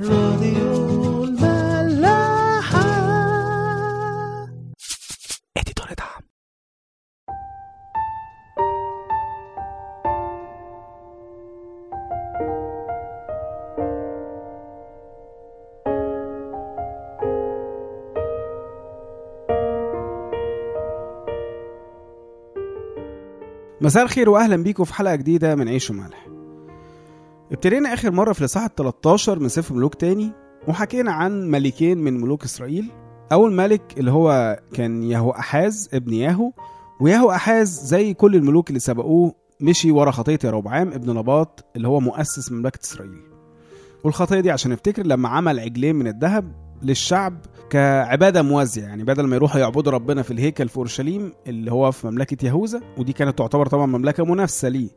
راديو الملاحة. اديتور دعم مساء الخير واهلا بيكم في حلقة جديدة من عيش وملح. ابتدينا آخر مرة في الإصحاح ال 13 من سفر ملوك تاني وحكينا عن ملكين من ملوك إسرائيل. أول ملك اللي هو كان يهو أحاز ابن ياهو وياهو أحاز زي كل الملوك اللي سبقوه مشي ورا خطية يروبعام ابن نباط اللي هو مؤسس مملكة إسرائيل. والخطية دي عشان نفتكر لما عمل عجلين من الذهب للشعب كعبادة موازية يعني بدل ما يروحوا يعبدوا ربنا في الهيكل في أورشليم اللي هو في مملكة يهوذا ودي كانت تعتبر طبعا مملكة منافسة ليه.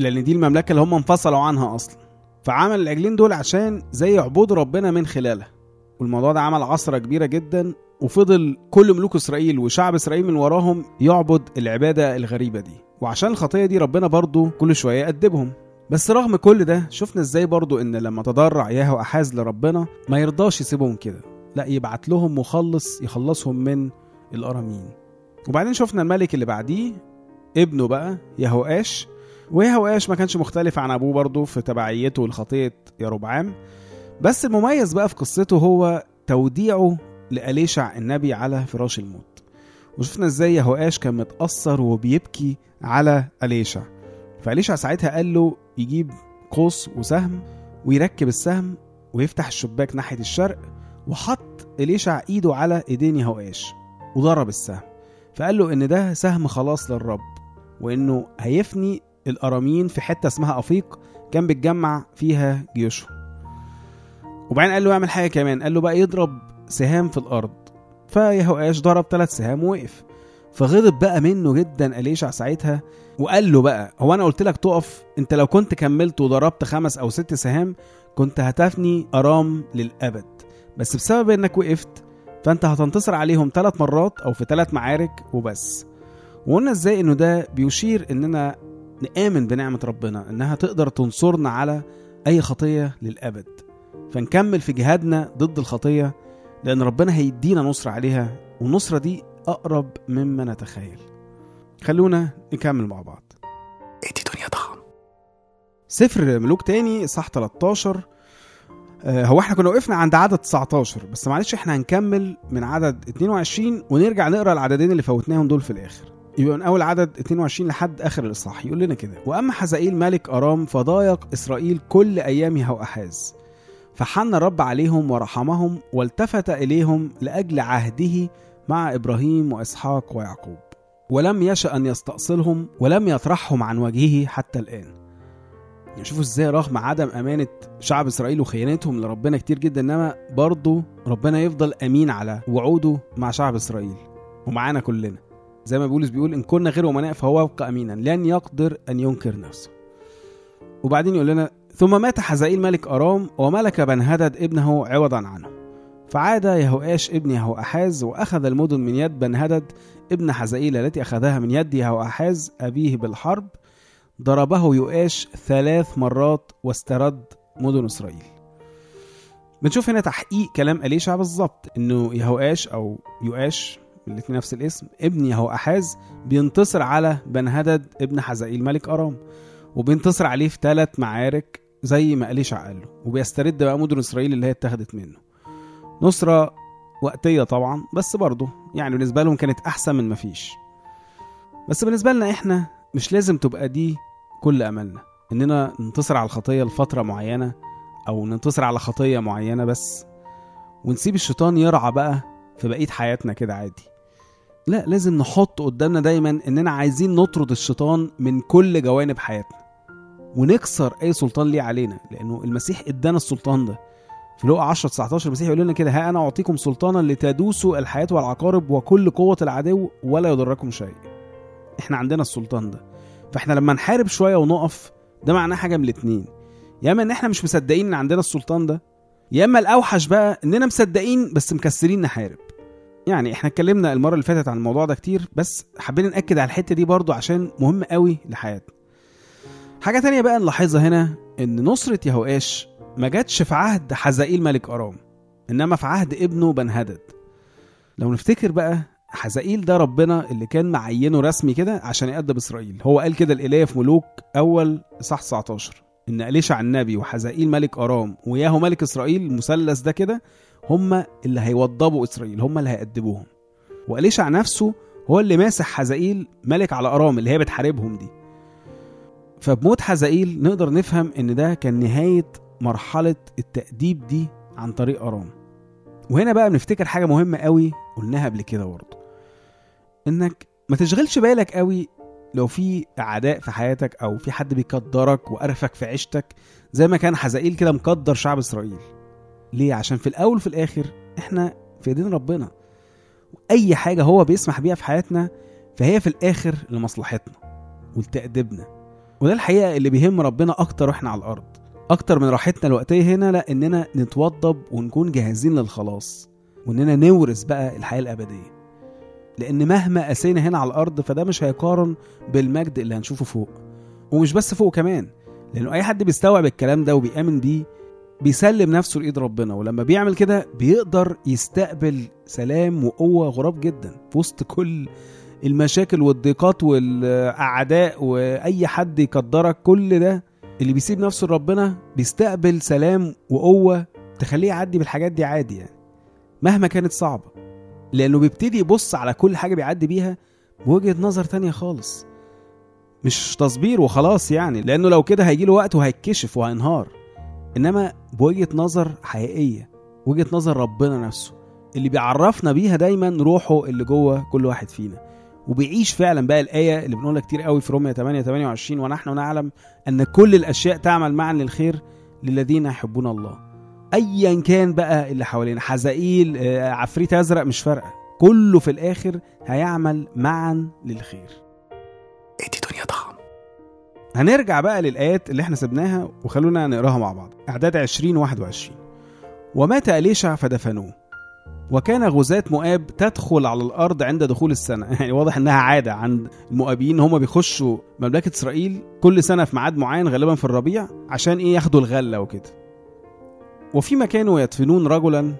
لأن دي المملكة اللي هم انفصلوا عنها أصلا. فعمل العجلين دول عشان زي يعبدوا ربنا من خلالها والموضوع ده عمل عثرة كبيرة جدا وفضل كل ملوك إسرائيل وشعب إسرائيل من وراهم يعبد العبادة الغريبة دي. وعشان الخطية دي ربنا برضو كل شوية يأدبهم بس رغم كل ده شفنا إزاي برضو إن لما تضرع ياهو احاز لربنا ما يرضاش يسيبهم كده. لا يبعت لهم مخلص يخلصهم من الأرامين. وبعدين شفنا الملك اللي بعديه ابنه بقى يهوآش ويهوآش ما كانش مختلف عن أبوه برضه في تبعيته لخطية يروبعام بس المميز بقى في قصته هو توديعه لأليشع النبي على فراش الموت. وشفنا إزاي يهوآش كان متأثر وبيبكي على أليشع. فأليشع ساعتها قال له يجيب قوس وسهم ويركب السهم ويفتح الشباك ناحية الشرق وحط إليشع إيده على إيدين يهوآش وضرب السهم. فقال له إن ده سهم خلاص للرب وإنه هيفني الأرامين في حتة اسمها أفيق كان بيتجمع فيها جيوشهم وبعدين قال له يعمل حاجة كمان. قال له بقى يضرب سهام في الأرض. فيهوآش ضرب ثلاث سهام ووقف. فغضب بقى منه جدا أليشع ساعتها. وقال له بقى هو أنا قلت لك تقف؟ أنت لو كنت كملت وضربت خمس أو ست سهام كنت هتفني أرام للأبد. بس بسبب إنك وقفت فأنت هتنتصر عليهم ثلاث مرات أو في ثلاث معارك وبس. وقلنا إزاي إنه ده بيشير إننا نآمن بنعمة ربنا إنها تقدر تنصرنا على أي خطية للأبد. فنكمل في جهادنا ضد الخطية لأن ربنا هيدينا نصرة عليها والنصرة دي أقرب مما نتخيل. خلونا نكمل مع بعض. ادي دنيا ضخم سفر ملوك تاني صح 13 آه، هو إحنا كنا وقفنا عند عدد 19 بس معلش إحنا هنكمل من عدد 22 ونرجع نقرأ العددين اللي فوتناهم دول في الآخر. يبقى من أول عدد 22 لحد آخر الاصحاح يقول لنا كده وأما حزائيل ملك أرام فضايق إسرائيل كل أيام يهوأحاز فحن الرب عليهم ورحمهم والتفت إليهم لأجل عهده مع إبراهيم وإسحاق ويعقوب. ولم يشأ أن يستأصلهم ولم يطرحهم عن وجهه حتى الآن. يعني شوفوا إزاي رغم عدم أمانة شعب إسرائيل وخيانتهم لربنا كتير جدا إنما برضه ربنا يفضل أمين على وعوده مع شعب إسرائيل. ومعانا كلنا. زي ما بيقولوا بيقول إن كنا غير أمناء فهو يبقى أمينا. لن يقدر أن ينكر نفسه. وبعدين يقول لنا ثم مات حزائيل ملك أرام وملك بن هدد ابنه عوضا عنه. فعاد يهوآش ابن يهوأحاز وأخذ المدن من يد بن هدد ابن حزائيل التي أخذها من يد يهوأحاز أبيه بالحرب. ضربه يؤاش ثلاث مرات واسترد مدن إسرائيل. بنشوف هنا تحقيق كلام أليشع بالظبط إنه يهوآش أو يؤاش الاتنين نفس الاسم ابن يهوأحاز بينتصر على بن هدد ابن حزائيل ملك أرام وبينتصر عليه في ثلاث معارك زي ما أليشع قال له وبيسترد بقى مدن إسرائيل اللي هي اتخذت منه. نصرة وقتية طبعا بس برضه يعني بالنسبة لهم كانت أحسن من مفيش بس بالنسبة لنا إحنا مش لازم تبقى دي كل أملنا. إننا ننتصر على الخطية لفترة معينة أو ننتصر على خطية معينة بس ونسيب الشيطان يرعى بقى في بقية حياتنا كده عادي. لا لازم نحط قدامنا دايما إننا عايزين نطرد الشيطان من كل جوانب حياتنا. ونكسر أي سلطان ليه علينا لأنه المسيح إدانا السلطان ده. في لقا 10 19 المسيح يقول لنا كده ها أنا أعطيكم سلطانا لتدوسوا الحياة والعقارب وكل قوة العدو ولا يضركم شيء. إحنا عندنا السلطان ده. فإحنا لما نحارب شوية ونقف ده معناه حاجة من الاتنين. يا إما إن إحنا مش مصدقين إن عندنا السلطان ده يا إما الأوحش بقى إننا مصدقين بس مكسرين نحارب. يعني إحنا اتكلمنا المرة اللي فاتت عن الموضوع ده كتير بس حبينا نأكد على الحتة دي برضو عشان مهم قوي لحياتنا. حاجة تانية بقى نلاحظها هنا إن نصرة يهوآش ما جاتش في عهد حزائيل ملك أرام إنما في عهد ابنه بنهدد لو نفتكر بقى حزائيل ده ربنا اللي كان معينه رسمي كده عشان يأدب إسرائيل. هو قال كده الاله في ملوك أول صح 19 إن إليشع النبي وحزائيل ملك أرام وياهو ملك إسرائيل المثلث ده كده هم اللي هيوضبوا إسرائيل هم اللي هيأدبوهم. وإليشع نفسه هو اللي ماسح حزائيل ملك على أرام اللي هي بتحاربهم دي. فبموت حزائيل نقدر نفهم إن ده كان نهاية مرحلة التأديب دي عن طريق أرام. وهنا بقى بنفتكر حاجة مهمة قوي قلناها قبل كده برضه. إنك ما تشغلش بالك قوي لو في أعداء في حياتك أو في حد بيقدرك وقرفك في عيشتك زي ما كان حزائيل كده مقدر شعب إسرائيل. ليه؟ عشان في الأول وفي الآخر إحنا في ايدين ربنا. أي حاجة هو بيسمح بيها في حياتنا فهي في الآخر لمصلحتنا ولتأديبنا. وده الحقيقة اللي بيهم ربنا أكتر وإحنا على الأرض. أكتر من راحتنا الوقتية هنا لا إننا نتوضب ونكون جاهزين للخلاص وإننا نورث بقى الحياة الأبدية. لأن مهما قسينا هنا على الأرض فده مش هيقارن بالمجد اللي هنشوفه فوق. ومش بس فوق كمان لأنه أي حد بيستوعب الكلام ده وبيآمن بيه بيسلم نفسه لإيد ربنا ولما بيعمل كده بيقدر يستقبل سلام وقوة غراب جدا في وسط كل المشاكل والضيقات والأعداء وأي حد يقدرك. كل ده اللي بيسيب نفسه لربنا بيستقبل سلام وقوة تخليه يعدي بالحاجات دي عادي يعني مهما كانت صعبة. لأنه بيبتدي يبص على كل حاجة بيعدي بيها بوجهة نظر تانية خالص مش تصبير وخلاص يعني لأنه لو كده هيجي له وقت وهيتكشف وهينهار. إنما بوجهة نظر حقيقية وجهة نظر ربنا نفسه اللي بيعرفنا بيها دايما روحه اللي جوه كل واحد فينا. وبيعيش فعلا بقى الآية اللي بنقولها كتير قوي في رومية 8 28 ونحن نعلم أن كل الأشياء تعمل معا للخير للذين يحبون الله. ايا كان بقى اللي حوالينا حزائيل آه، عفريت أزرق مش فارقة. كله في الآخر هيعمل معا للخير. هنرجع بقى للآيات اللي إحنا سبناها وخلونا نقراها مع بعض. أعداد 20 21 ومات أليشع فدفنوه؟ وكان غزاة مؤاب تدخل على الأرض عند دخول السنة. يعني واضح إنها عادة عند المؤابيين هم بيخشوا مملكة إسرائيل كل سنة في ميعاد معين غالبا في الربيع عشان إيه؟ ياخدوا الغلة وكده. وفيما كانوا يدفنون رجلا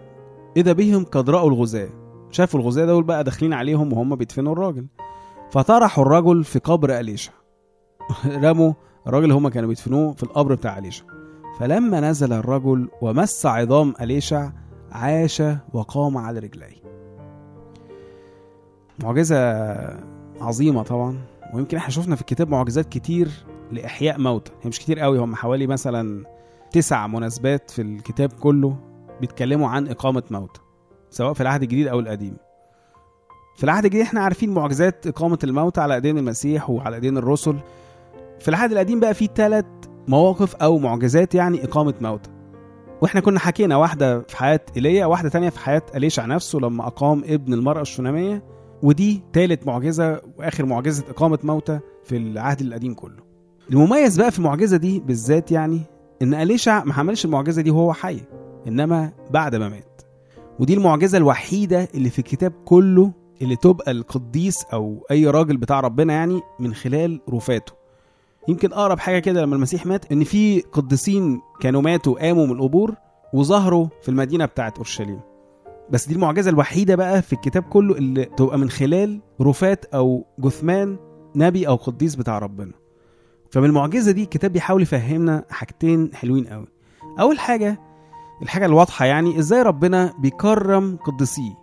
إذا بهم قد رأوا الغزاة. شافوا الغزاة دول بقى داخلين عليهم وهم بيدفنوا الراجل. فطرحوا الرجل في قبر أليشع. رموا الراجل اللي هم كانوا بيدفنوه في القبر بتاع أليشع فلما نزل الرجل ومس عظام أليشع عاش وقام على رجليه. معجزة عظيمة طبعا. ويمكن إحنا شفنا في الكتاب معجزات كتير لإحياء موتى. هي مش كتير قوي هم حوالي مثلا تسع مناسبات في الكتاب كله بيتكلموا عن إقامة موتى سواء في العهد الجديد أو القديم. في العهد الجديد إحنا عارفين معجزات إقامة الموتى على أيدين المسيح وعلى أيدين الرسل. في العهد القديم بقى في ثلاث مواقف أو معجزات يعني إقامة موتى وإحنا كنا حكينا واحدة في حياة إيليا واحدة تانية في حياة أليشع نفسه لما أقام ابن المرأة الشونامية ودي تالت معجزة وآخر معجزة إقامة موتى في العهد القديم كله. المميز بقى في المعجزة دي بالذات يعني إن أليشع ما عملش المعجزة دي وهو حي إنما بعد ما مات. ودي المعجزة الوحيدة اللي في الكتاب كله اللي تبقى القديس أو أي راجل بتاع ربنا يعني من خلال رفاته. يمكن أقرب حاجة كده لما المسيح مات إن في قديسين كانوا ماتوا قاموا من القبور وظهروا في المدينة بتاعت أورشليم. بس دي المعجزة الوحيدة بقى في الكتاب كله اللي تبقى من خلال رفات أو جثمان نبي أو قديس بتاع ربنا. فمن المعجزة دي الكتاب بيحاول يفهمنا حاجتين حلوين قوي. أول حاجة الحاجة الواضحة يعني إزاي ربنا بيكرم قديسيه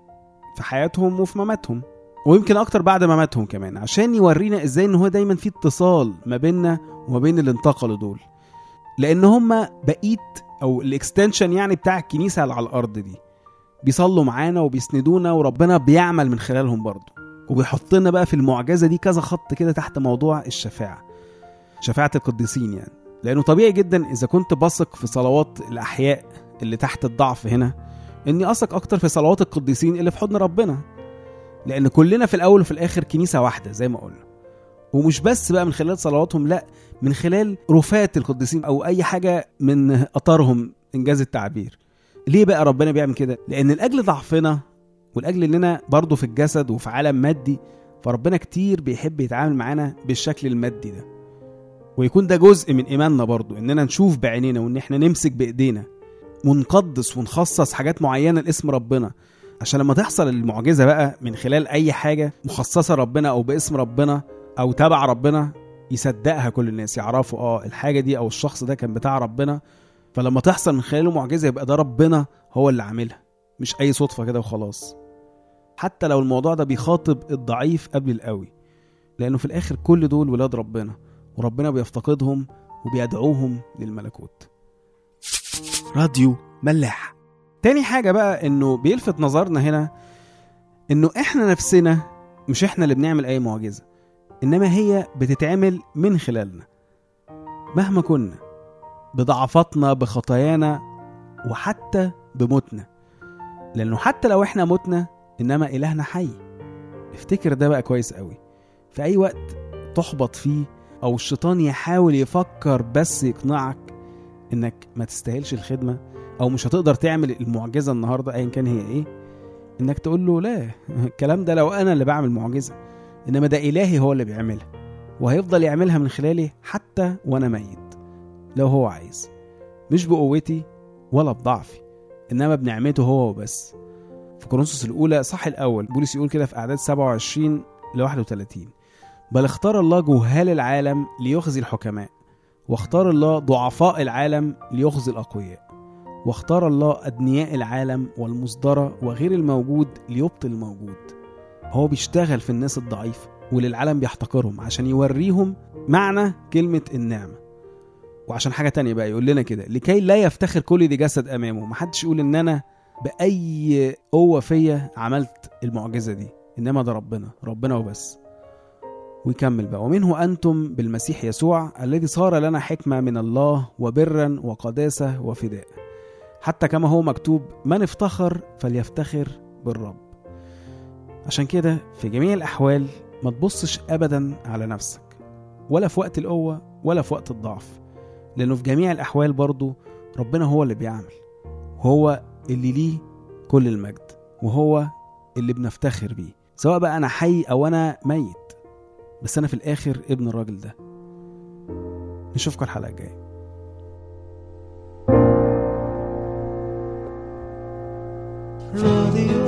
في حياتهم وفي مماتهم. ويمكن أكتر بعد ما ماتهم كمان عشان يورينا إزاي إن هو دايما في اتصال ما بيننا وما بين اللي انتقلوا دول. لأن هم بقيت أو الإكستنشن يعني بتاع الكنيسة اللي على الأرض دي بيصلوا معانا وبيسندونا وربنا بيعمل من خلالهم برضه. وبيحط لنا بقى في المعجزة دي كذا خط كده تحت موضوع الشفاعة شفاعة القديسين يعني. لأنه طبيعي جدا إذا كنت بثق في صلوات الأحياء اللي تحت الضعف هنا إني أثق أكتر في صلوات القديسين اللي في حضن ربنا. لأن كلنا في الأول وفي الآخر كنيسة واحدة زي ما قلنا. ومش بس بقى من خلال صلواتهم لا من خلال رفات القديسين أو أي حاجة من اثارهم إنجاز التعبير. ليه بقى ربنا بيعمل كده؟ لأن لأجل ضعفنا ولأجل إننا برضه في الجسد وفي عالم مادي فربنا كتير بيحب يتعامل معانا بالشكل المادي ده. ويكون ده جزء من إيماننا برضو إننا نشوف بعينينا وإن إحنا نمسك بإيدينا ونقدس ونخصص حاجات معينة لاسم ربنا. عشان لما تحصل المعجزة بقى من خلال أي حاجة مخصصة ربنا أو باسم ربنا أو تبع ربنا يصدقها كل الناس يعرفوا آه الحاجة دي أو الشخص ده كان بتاع ربنا. فلما تحصل من خلاله معجزة يبقى ده ربنا هو اللي عاملها مش أي صدفة كده وخلاص. حتى لو الموضوع ده بيخاطب الضعيف قبل القوي لأنه في الآخر كل دول ولاد ربنا وربنا بيفتقدهم وبيدعوهم للملكوت. راديو ملاح. تاني حاجة بقى إنه بيلفت نظرنا هنا إنه إحنا نفسنا مش إحنا اللي بنعمل أي معجزة إنما هي بتتعمل من خلالنا. مهما كنا بضعفاتنا بخطايانا وحتى بموتنا. لأنه حتى لو إحنا متنا إنما إلهنا حي. افتكر ده بقى كويس قوي. في أي وقت تحبط فيه أو الشيطان يحاول يفكر بس يقنعك إنك ما تستاهلش الخدمة أو مش هتقدر تعمل المعجزة النهارده ايا كان هي إيه إنك تقول له لا الكلام ده لو أنا اللي بعمل معجزة إنما ده إلهي هو اللي بيعملها وهيفضل يعملها من خلالي حتى وأنا ميت لو هو عايز. مش بقوتي ولا بضعفي إنما بنعمته هو وبس. في كورنثوس الأولى صح الأول بولس يقول كده في اعداد 27 ل 31 بل اختار الله جهال العالم ليخزي الحكماء واختار الله ضعفاء العالم ليخزي الأقوياء. واختار الله أدنياء العالم والمصدرة وغير الموجود ليبطل الموجود. هو بيشتغل في الناس الضعيفة واللي العالم بيحتقرهم عشان يوريهم معنى كلمة النعمة. وعشان حاجة تانية بقى يقول لنا كده لكي لا يفتخر كل ذي جسد أمامه. محدش يقول إن أنا بأي قوة فيا عملت المعجزة دي إنما ده ربنا ربنا وبس. ويكمل بقى ومنه أنتم بالمسيح يسوع الذي صار لنا حكمة من الله وبرا وقداسة وفداء. حتى كما هو مكتوب من افتخر فليفتخر بالرب. عشان كده في جميع الأحوال ما تبصش أبدا على نفسك ولا في وقت القوة ولا في وقت الضعف لأنه في جميع الأحوال برضو ربنا هو اللي بيعمل هو اللي ليه كل المجد وهو اللي بنفتخر بيه سواء بقى أنا حي أو أنا ميت بس أنا في الآخر ابن الراجل ده. نشوفكم الحلقة الجاية. راديو